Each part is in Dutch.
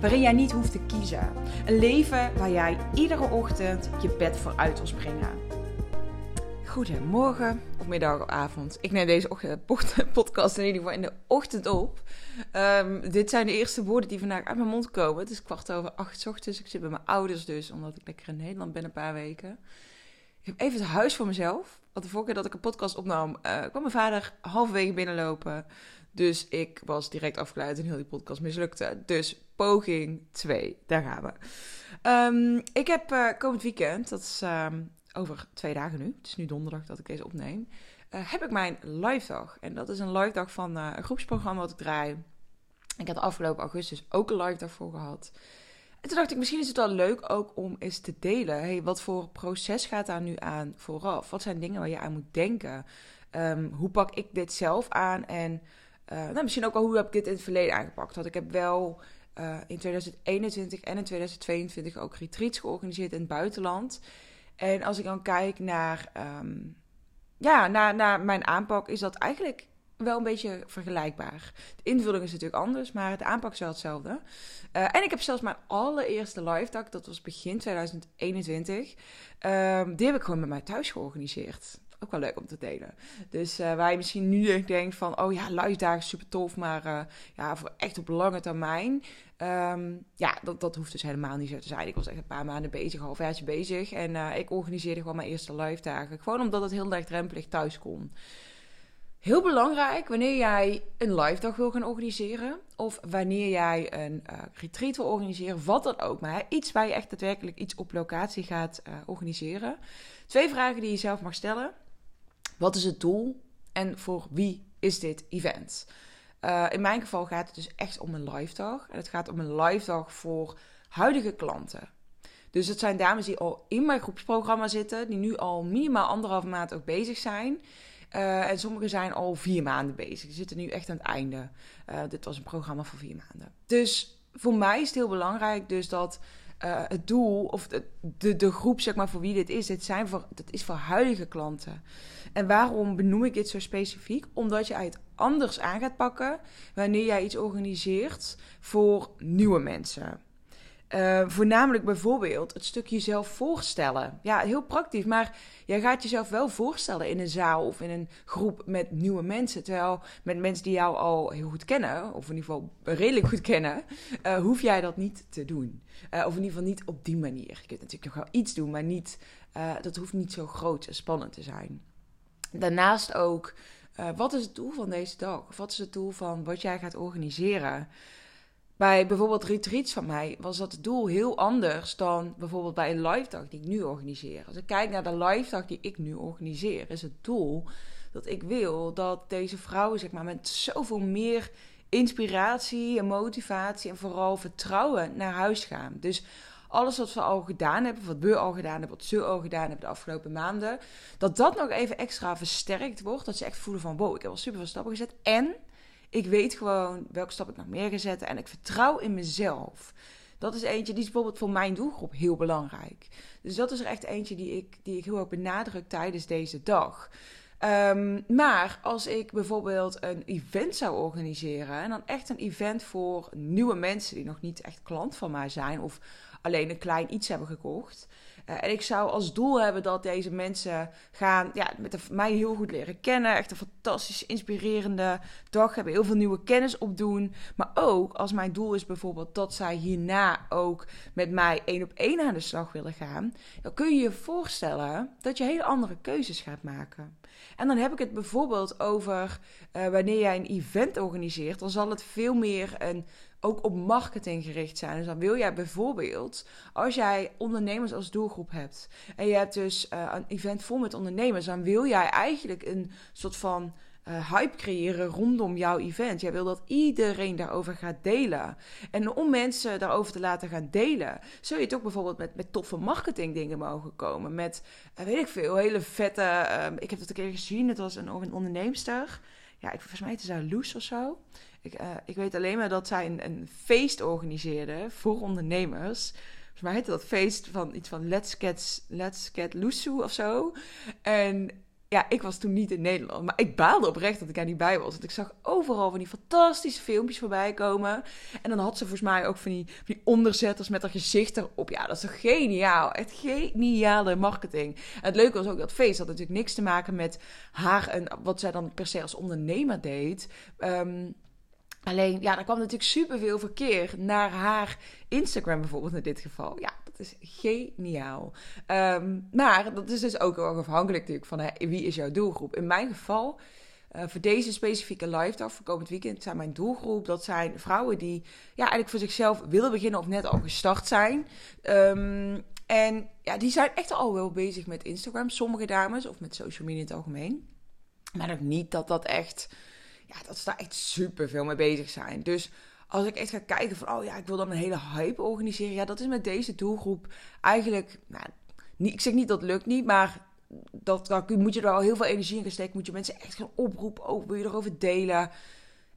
waarin jij niet hoeft te kiezen. Een leven waar jij iedere ochtend je bed voor uit wil springen. Goedemorgen, of middag of avond. Ik neem deze podcast in ieder geval in de ochtend op. Um, dit zijn de eerste woorden die vandaag uit mijn mond komen. Het is kwart over acht ochtends. Ik zit bij mijn ouders dus, omdat ik lekker in Nederland ben een paar weken. Ik heb even het huis voor mezelf. Want de vorige keer dat ik een podcast opnam, uh, kwam mijn vader halverwege binnenlopen. Dus ik was direct afgeleid en heel die podcast mislukte. Dus poging 2, daar gaan we. Um, ik heb uh, komend weekend, dat is um, over twee dagen nu, het is nu donderdag dat ik deze opneem, uh, heb ik mijn live dag. En dat is een live dag van uh, een groepsprogramma wat ik draai. Ik had afgelopen augustus ook een live dag voor gehad. En toen dacht ik, misschien is het wel leuk ook om eens te delen. Hey, wat voor proces gaat daar nu aan vooraf? Wat zijn dingen waar je aan moet denken? Um, hoe pak ik dit zelf aan? En uh, nou, misschien ook al hoe heb ik dit in het verleden aangepakt. Want ik heb wel uh, in 2021 en in 2022 ook retreats georganiseerd in het buitenland. En als ik dan kijk naar, um, ja, naar, naar mijn aanpak, is dat eigenlijk wel een beetje vergelijkbaar. De invulling is natuurlijk anders, maar de aanpak is wel hetzelfde. Uh, en ik heb zelfs mijn allereerste live dag, dat was begin 2021. Um, die heb ik gewoon bij mij thuis georganiseerd ook wel leuk om te delen. Dus uh, waar je misschien nu denkt van, oh ja, live dagen super tof, maar uh, ja, voor echt op lange termijn. Um, ja, dat, dat hoeft dus helemaal niet zo te zijn. Ik was echt een paar maanden bezig, een halfjaartje bezig. En uh, ik organiseerde gewoon mijn eerste live dagen. Gewoon omdat het heel laagdrempelig thuis kon. Heel belangrijk wanneer jij een live dag wil gaan organiseren. Of wanneer jij een retreat wil organiseren. Wat dan ook. Maar iets waar je echt daadwerkelijk iets op locatie gaat organiseren. Twee vragen die je zelf mag stellen. Wat is het doel en voor wie is dit event? Uh, in mijn geval gaat het dus echt om een live dag. En het gaat om een live dag voor huidige klanten. Dus het zijn dames die al in mijn groepsprogramma zitten, die nu al minimaal anderhalve maand ook bezig zijn. Uh, en sommigen zijn al vier maanden bezig. Die zitten nu echt aan het einde. Uh, dit was een programma voor vier maanden. Dus voor mij is het heel belangrijk dus dat uh, het doel of de, de, de, groep zeg maar voor wie dit is, dit zijn voor, dat is voor huidige klanten. En waarom benoem ik dit zo specifiek? Omdat je het anders aan gaat pakken wanneer jij iets organiseert voor nieuwe mensen. Uh, voornamelijk bijvoorbeeld het stukje jezelf voorstellen. Ja, heel praktisch, maar jij gaat jezelf wel voorstellen in een zaal of in een groep met nieuwe mensen. Terwijl met mensen die jou al heel goed kennen, of in ieder geval redelijk goed kennen, uh, hoef jij dat niet te doen. Uh, of in ieder geval niet op die manier. Je kunt natuurlijk nog wel iets doen, maar niet, dat hoeft niet zo groot en spannend te zijn. Daarnaast ook, wat is het doel van deze dag? Of wat is het doel van wat jij gaat organiseren? Bij bijvoorbeeld retreats van mij was dat doel heel anders dan bijvoorbeeld bij een live dag die ik nu organiseer. Als ik kijk naar de live dag die ik nu organiseer, is het doel dat ik wil dat deze vrouwen zeg maar, met zoveel meer inspiratie en motivatie en vooral vertrouwen naar huis gaan. Dus alles wat we al gedaan hebben, wat we al gedaan hebben, wat ze al gedaan hebben de afgelopen maanden, dat dat nog even extra versterkt wordt. Dat ze echt voelen van wow, ik heb al super veel stappen gezet. En ik weet gewoon welke stap ik nog meer ga zetten en ik vertrouw in mezelf. Dat is eentje, die is bijvoorbeeld voor mijn doelgroep heel belangrijk. Dus dat is er echt eentje die ik, die ik heel erg benadruk tijdens deze dag. Um, maar als ik bijvoorbeeld een event zou organiseren, en dan echt een event voor nieuwe mensen die nog niet echt klant van mij zijn, of alleen een klein iets hebben gekocht. Eh, en ik zou als doel hebben dat deze mensen gaan ja, met mij heel goed leren kennen. Echt een fantastisch, inspirerende dag hebben. Heel veel nieuwe kennis opdoen. Maar ook als mijn doel is bijvoorbeeld dat zij hierna ook met mij één op één aan de slag willen gaan. Dan kun je je voorstellen dat je hele andere keuzes gaat maken. En dan heb ik het bijvoorbeeld over uh, wanneer jij een event organiseert. Dan zal het veel meer een ook op marketing gericht zijn. Dus dan wil jij bijvoorbeeld, als jij ondernemers als doelgroep hebt en je hebt dus uh, een event vol met ondernemers, dan wil jij eigenlijk een soort van uh, hype creëren rondom jouw event. Jij wil dat iedereen daarover gaat delen. En om mensen daarover te laten gaan delen, zul je toch bijvoorbeeld met, met toffe marketing dingen mogen komen. Met, uh, weet ik veel, hele vette. Ik heb dat een keer gezien. Het was een, een onderneemster. Ja, ik, volgens mij het is Loes of zo. Ik, uh, ik weet alleen maar dat zij een, feest organiseerde voor ondernemers. Volgens mij heette dat feest van iets van Let's Get, Let's Get Lusu of zo. En ja, ik was toen niet in Nederland. Maar ik baalde oprecht dat ik daar niet bij was. Want ik zag overal van die fantastische filmpjes voorbij komen. En dan had ze volgens mij ook van die, van die onderzetters met haar gezicht erop. Ja, dat is toch geniaal. Echt geniale marketing. Het leuke was ook dat feest had natuurlijk niks te maken met haar en wat zij dan per se als ondernemer deed. Um, Alleen, ja, er kwam natuurlijk superveel verkeer naar haar Instagram bijvoorbeeld in dit geval. Ja, dat is geniaal. Um, maar dat is dus ook afhankelijk natuurlijk van wie is jouw doelgroep. In mijn geval, uh, voor deze specifieke live dag voor komend weekend, zijn mijn doelgroep, dat zijn vrouwen die ja, eigenlijk voor zichzelf willen beginnen of net al gestart zijn. Um, en ja, die zijn echt al wel bezig met Instagram, sommige dames, of met social media in het algemeen. Maar ook niet dat dat echt ja, dat ze daar echt super veel mee bezig zijn. Dus als ik echt ga kijken van, oh ja, ik wil dan een hele hype organiseren. Ja, dat is met deze doelgroep eigenlijk, nou, ik zeg niet dat lukt niet, maar dat, dan moet je er al heel veel energie in gaan steken. Moet je mensen echt gaan oproepen, oh, wil je erover delen?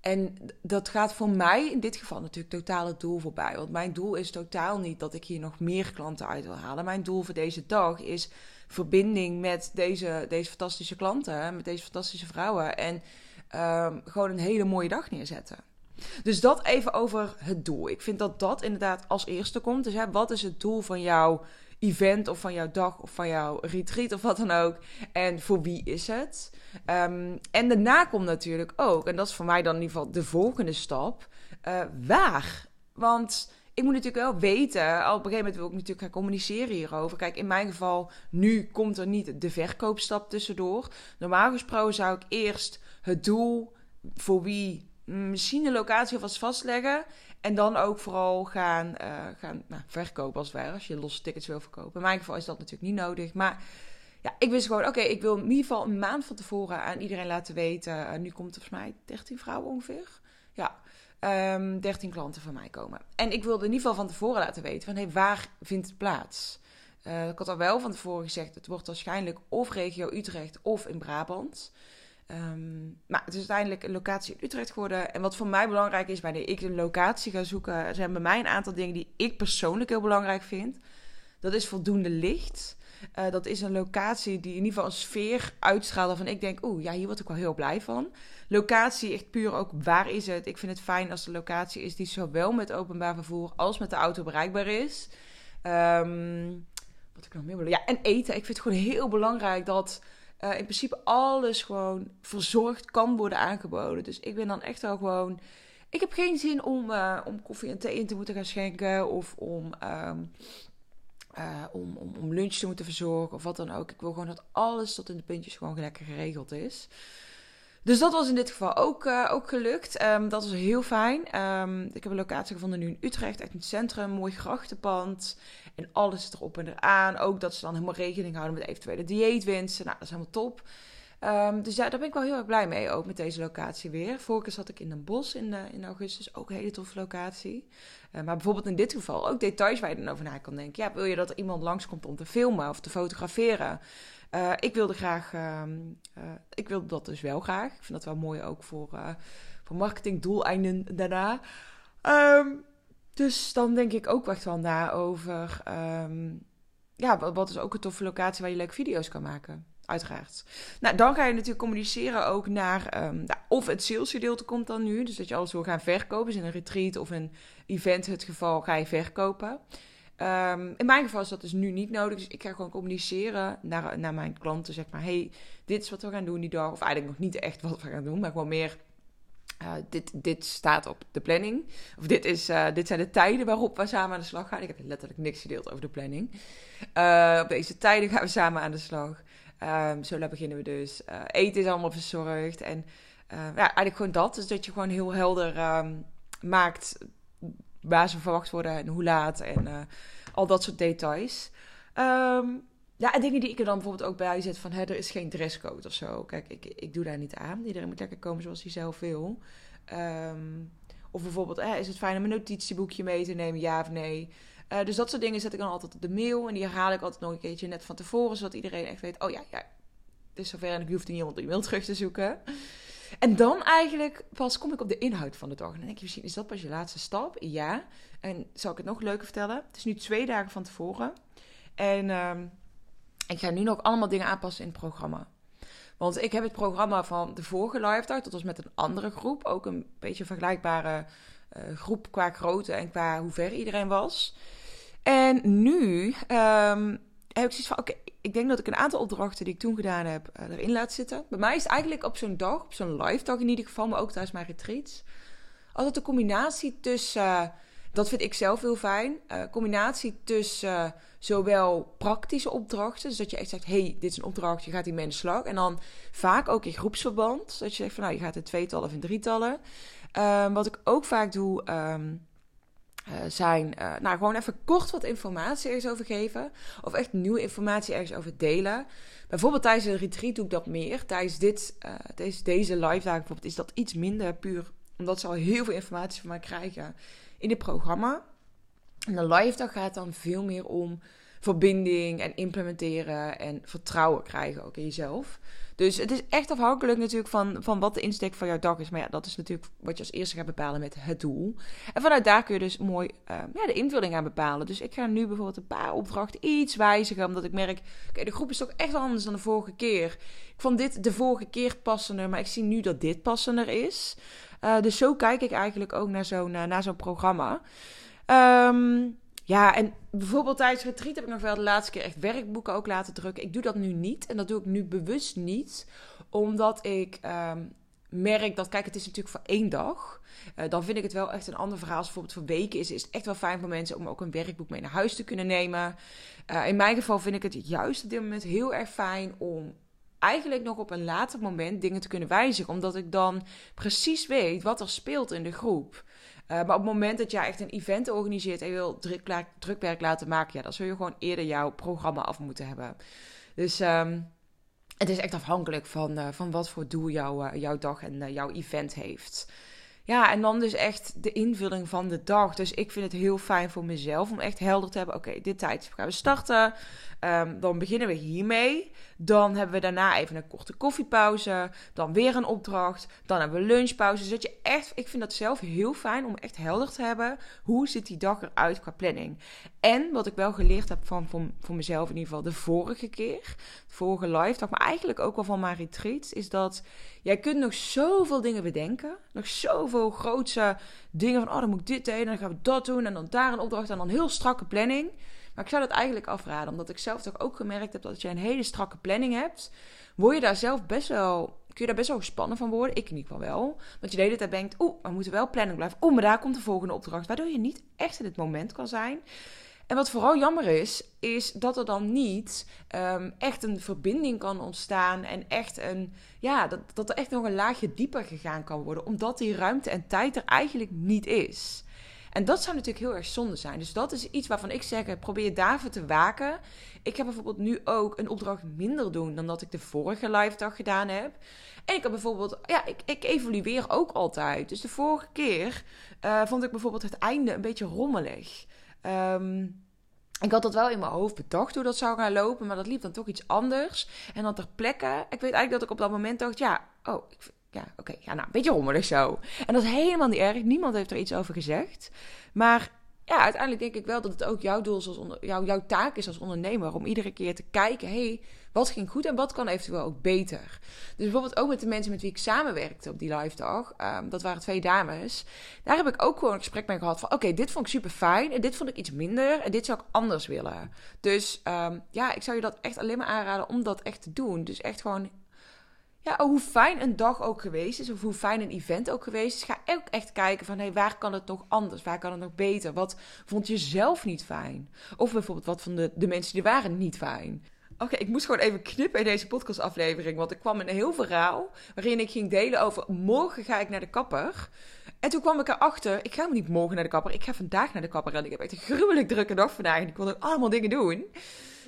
En dat gaat voor mij in dit geval natuurlijk totaal het doel voorbij. Want mijn doel is totaal niet dat ik hier nog meer klanten uit wil halen. Mijn doel voor deze dag is verbinding met deze, deze fantastische klanten, met deze fantastische vrouwen. En um, gewoon een hele mooie dag neerzetten. Dus dat even over het doel. Ik vind dat dat inderdaad als eerste komt. Dus hè, wat is het doel van jouw event of van jouw dag of van jouw retreat of wat dan ook? En voor wie is het? Um, en daarna komt natuurlijk ook, en dat is voor mij dan in ieder geval de volgende stap, uh, waar? Want ik moet natuurlijk wel weten, al op een gegeven moment wil ik natuurlijk gaan communiceren hierover. Kijk, in mijn geval, nu komt er niet de verkoopstap tussendoor. Normaal gesproken zou ik eerst het doel voor wie misschien een locatie alvast vastleggen. En dan ook vooral gaan, uh, gaan nou, verkopen als het ware. Als je losse tickets wil verkopen. In mijn geval is dat natuurlijk niet nodig. Maar ja, ik wist gewoon, oké, ik wil in ieder geval een maand van tevoren aan iedereen laten weten. Uh, nu komt er volgens mij 13 vrouwen ongeveer. Ja, um, ehm, 13 klanten van mij komen. En ik wilde in ieder geval van tevoren laten weten van, hey, waar vindt het plaats? Uh, ik had al wel van tevoren gezegd, het wordt waarschijnlijk of regio Utrecht of in Brabant. Um, maar het is uiteindelijk een locatie in Utrecht geworden. En wat voor mij belangrijk is, wanneer ik een locatie ga zoeken, zijn bij mij een aantal dingen die ik persoonlijk heel belangrijk vind. Dat is voldoende licht. Uh, dat is een locatie die in ieder geval een sfeer uitstraalt waarvan ik denk, oeh, ja, hier word ik wel heel blij van. Locatie, echt puur ook, waar is het? Ik vind het fijn als de locatie is die zowel met openbaar vervoer als met de auto bereikbaar is. Um, wat ik nog meer wil. Ja, en eten. Ik vind het gewoon heel belangrijk dat uh, in principe alles gewoon verzorgd kan worden aangeboden. Dus ik ben dan echt wel gewoon. Ik heb geen zin om, uh, om koffie en thee in te moeten gaan schenken. Of om, um, uh, om, om, om, lunch te moeten verzorgen. Of wat dan ook. Ik wil gewoon dat alles tot in de puntjes gewoon lekker geregeld is. Dus dat was in dit geval ook, uh, ook gelukt. Um, dat was heel fijn. Um, ik heb een locatie gevonden nu in Utrecht, echt in het centrum, mooi grachtenpand. En alles erop en eraan. Ook dat ze dan helemaal rekening houden met eventuele dieetwensen. Nou, dat is helemaal top. Um, dus ja, daar ben ik wel heel erg blij mee, ook met deze locatie weer. Vorige keer zat ik in een bos in, uh, in augustus, ook een hele toffe locatie. Uh, maar bijvoorbeeld in dit geval ook details waar je dan over na kan denken. Ja, wil je dat er iemand langskomt om te filmen of te fotograferen? Uh, ik wilde graag, uh, ik wilde dat dus wel graag. Ik vind dat wel mooi ook voor, voor marketingdoeleinden daarna. Um, dus dan denk ik ook echt wel na over, ja, wat, wat is ook een toffe locatie waar je leuke video's kan maken uiteraard. Nou, dan ga je natuurlijk communiceren ook naar nou, of het salesgedeelte komt dan nu. Dus dat je alles wil gaan verkopen. Dus in een retreat of een event het geval ga je verkopen. Ehm, in mijn geval is dat dus nu niet nodig. Dus ik ga gewoon communiceren naar, naar mijn klanten. Zeg maar, hey, dit is wat we gaan doen die dag. Of eigenlijk nog niet echt wat we gaan doen, maar gewoon meer... Uh, dit, dit staat op de planning. Of dit, is, uh, dit zijn de tijden waarop we samen aan de slag gaan. Ik heb letterlijk niks gedeeld over de planning. Uh, op deze tijden gaan we samen aan de slag. Um, zo beginnen we dus. eten is allemaal verzorgd. En ja, eigenlijk gewoon dat. Dus dat je gewoon heel helder um, maakt waar ze verwacht worden en hoe laat en uh, al dat soort details. Um, ja, en dingen die ik er dan bijvoorbeeld ook bij zet van, er is geen dresscode of zo. Kijk, ik, ik doe daar niet aan. Iedereen moet lekker komen zoals hij zelf wil. Of bijvoorbeeld, eh, is het fijn om een notitieboekje mee te nemen, ja of nee? Uh, dus dat soort dingen zet ik dan altijd op de mail. En die herhaal ik altijd nog een keertje net van tevoren, zodat iedereen echt weet, oh ja, ja, het is zover en ik hoef niet iemand de mail terug te zoeken. En dan eigenlijk pas kom ik op de inhoud van de dag. En dan denk je misschien, is dat pas je laatste stap? Ja. En zal ik het nog leuker vertellen? Het is nu twee dagen van tevoren. En uh, ik ga nu nog allemaal dingen aanpassen in het programma. Want ik heb het programma van de vorige live dag, dat was met een andere groep. Ook een beetje een vergelijkbare uh, groep qua grootte en qua hoe ver iedereen was. En nu um, heb ik zoiets van, oké, ik denk dat ik een aantal opdrachten die ik toen gedaan heb uh, erin laat zitten. Bij mij is eigenlijk op zo'n dag, op zo'n live dag in ieder geval, maar ook tijdens mijn retreats, altijd de combinatie tussen, uh, dat vind ik zelf heel fijn, uh, combinatie tussen zowel praktische opdrachten, dus dat je echt zegt, hey, dit is een opdracht, je gaat in de slag. En dan vaak ook in groepsverband, dat je zegt van, nou, je gaat in tweetallen of in drietallen. Ehm, wat ik ook vaak doe... Um, uh, zijn, uh, nou gewoon even kort wat informatie ergens over geven. Of echt nieuwe informatie ergens over delen. Bijvoorbeeld tijdens een retreat doe ik dat meer. Tijdens dit, uh, deze, deze live dagen bijvoorbeeld is dat iets minder puur. Omdat ze al heel veel informatie van mij krijgen in het programma. En de live dag gaat dan veel meer om verbinding en implementeren en vertrouwen krijgen ook in jezelf. Dus het is echt afhankelijk natuurlijk van, van wat de insteek van jouw dag is. Maar ja, dat is natuurlijk wat je als eerste gaat bepalen met het doel. En vanuit daar kun je dus mooi uh, ja, de invulling aan bepalen. Dus ik ga nu bijvoorbeeld een paar opdrachten iets wijzigen. Omdat ik merk, oké, de groep is toch echt anders dan de vorige keer. Ik vond dit de vorige keer passender, maar ik zie nu dat dit passender is. Uh, dus zo kijk ik eigenlijk ook naar zo'n uh, naar zo'n programma. Um, ja, en bijvoorbeeld tijdens retreat heb ik nog wel de laatste keer echt werkboeken ook laten drukken. Ik doe dat nu niet en dat doe ik nu bewust niet, omdat ik um, merk dat, kijk, het is natuurlijk voor één dag. Uh, dan vind ik het wel echt een ander verhaal. Als bijvoorbeeld voor weken is, is het echt wel fijn voor mensen om ook een werkboek mee naar huis te kunnen nemen. Uh, in mijn geval vind ik het juist op dit moment heel erg fijn om eigenlijk nog op een later moment dingen te kunnen wijzigen. Omdat ik dan precies weet wat er speelt in de groep. Uh, maar op het moment dat jij echt een event organiseert en je wil druk, drukwerk laten maken, ja, dan zul je gewoon eerder jouw programma af moeten hebben. Dus um, het is echt afhankelijk van, uh, van wat voor doel jouw, uh, jouw dag en jouw event heeft. Ja, en dan dus echt de invulling van de dag. Dus ik vind het heel fijn voor mezelf om echt helder te hebben. Oké, dit tijd gaan we starten. Um, dan beginnen we hiermee. Dan hebben we daarna even een korte koffiepauze. Dan weer een opdracht. Dan hebben we lunchpauze. Dat je echt, ik vind dat zelf heel fijn om echt helder te hebben. Hoe ziet die dag eruit qua planning? En wat ik wel geleerd heb van, van, voor mezelf in ieder geval de vorige keer. De vorige live dag. Maar eigenlijk ook wel van mijn retreats. Is dat jij kunt nog zoveel dingen bedenken. Nog zoveel grootse dingen van, oh dan moet ik dit doen. En dan gaan we dat doen. En dan daar een opdracht. En dan heel strakke planning. Maar ik zou dat eigenlijk afraden, omdat ik zelf toch ook gemerkt heb dat als je een hele strakke planning hebt, word je daar zelf best wel, kun je daar best wel gespannen van worden. Ik in ieder geval wel. Want je de hele tijd denkt, oeh, we moeten wel planning blijven. Oeh, maar daar komt de volgende opdracht. Waardoor je niet echt in het moment kan zijn. En wat vooral jammer is, is dat er dan niet um, echt een verbinding kan ontstaan. En echt een, ja, dat, dat er echt nog een laagje dieper gegaan kan worden. Omdat die ruimte en tijd er eigenlijk niet is. En dat zou natuurlijk heel erg zonde zijn. Dus dat is iets waarvan ik zeg, probeer daarvoor te waken. Ik heb bijvoorbeeld nu ook een opdracht minder doen dan dat ik de vorige live dag gedaan heb. En ik heb bijvoorbeeld, ja, ik, ik evalueer ook altijd. Dus de vorige keer uh, vond ik bijvoorbeeld het einde een beetje rommelig. Um, ik had dat wel in mijn hoofd bedacht hoe dat zou gaan lopen, maar dat liep dan toch iets anders. En dan ter plekke, ik weet eigenlijk dat ik op dat moment dacht, ja, oh, ik, ja, oké, ja, nou, een beetje rommelig zo. En dat is helemaal niet erg. Niemand heeft er iets over gezegd. Maar ja, uiteindelijk denk ik wel dat het ook jouw doel is als onder, jouw, jouw taak is als ondernemer om iedere keer te kijken, hey, wat ging goed en wat kan eventueel ook beter. Dus bijvoorbeeld ook met de mensen met wie ik samenwerkte op die live dag, ehm, dat waren twee dames, daar heb ik ook gewoon een gesprek mee gehad van, oké, dit vond ik super fijn en dit vond ik iets minder en dit zou ik anders willen. Dus ehm, ja, ik zou je dat echt alleen maar aanraden om dat echt te doen. Dus echt gewoon ja, hoe fijn een dag ook geweest is, of hoe fijn een event ook geweest is, ga ook echt kijken van hey, waar kan het nog anders? Waar kan het nog beter? Wat vond je zelf niet fijn? Of bijvoorbeeld, wat vonden de mensen die waren niet fijn? Oké, ik moest gewoon even knippen in deze podcastaflevering, want ik kwam een heel verhaal waarin ik ging delen over morgen ga ik naar de kapper. En toen kwam ik erachter, ik ga niet morgen naar de kapper, ik ga vandaag naar de kapper en ik heb echt een gruwelijk drukke dag vandaag en ik wil ook allemaal dingen doen.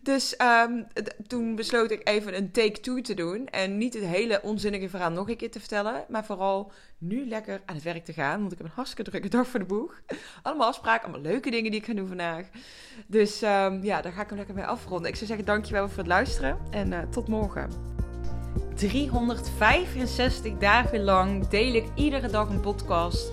Dus ehm, toen besloot ik even een take-two te doen. En niet het hele onzinnige verhaal nog een keer te vertellen. Maar vooral nu lekker aan het werk te gaan. Want ik heb een hartstikke drukke dag voor de boeg. Allemaal afspraken, allemaal leuke dingen die ik ga doen vandaag. Dus um, ja, daar ga ik hem lekker mee afronden. Ik zou zeggen dankjewel voor het luisteren. En uh, tot morgen. 365 dagen lang deel ik iedere dag een podcast.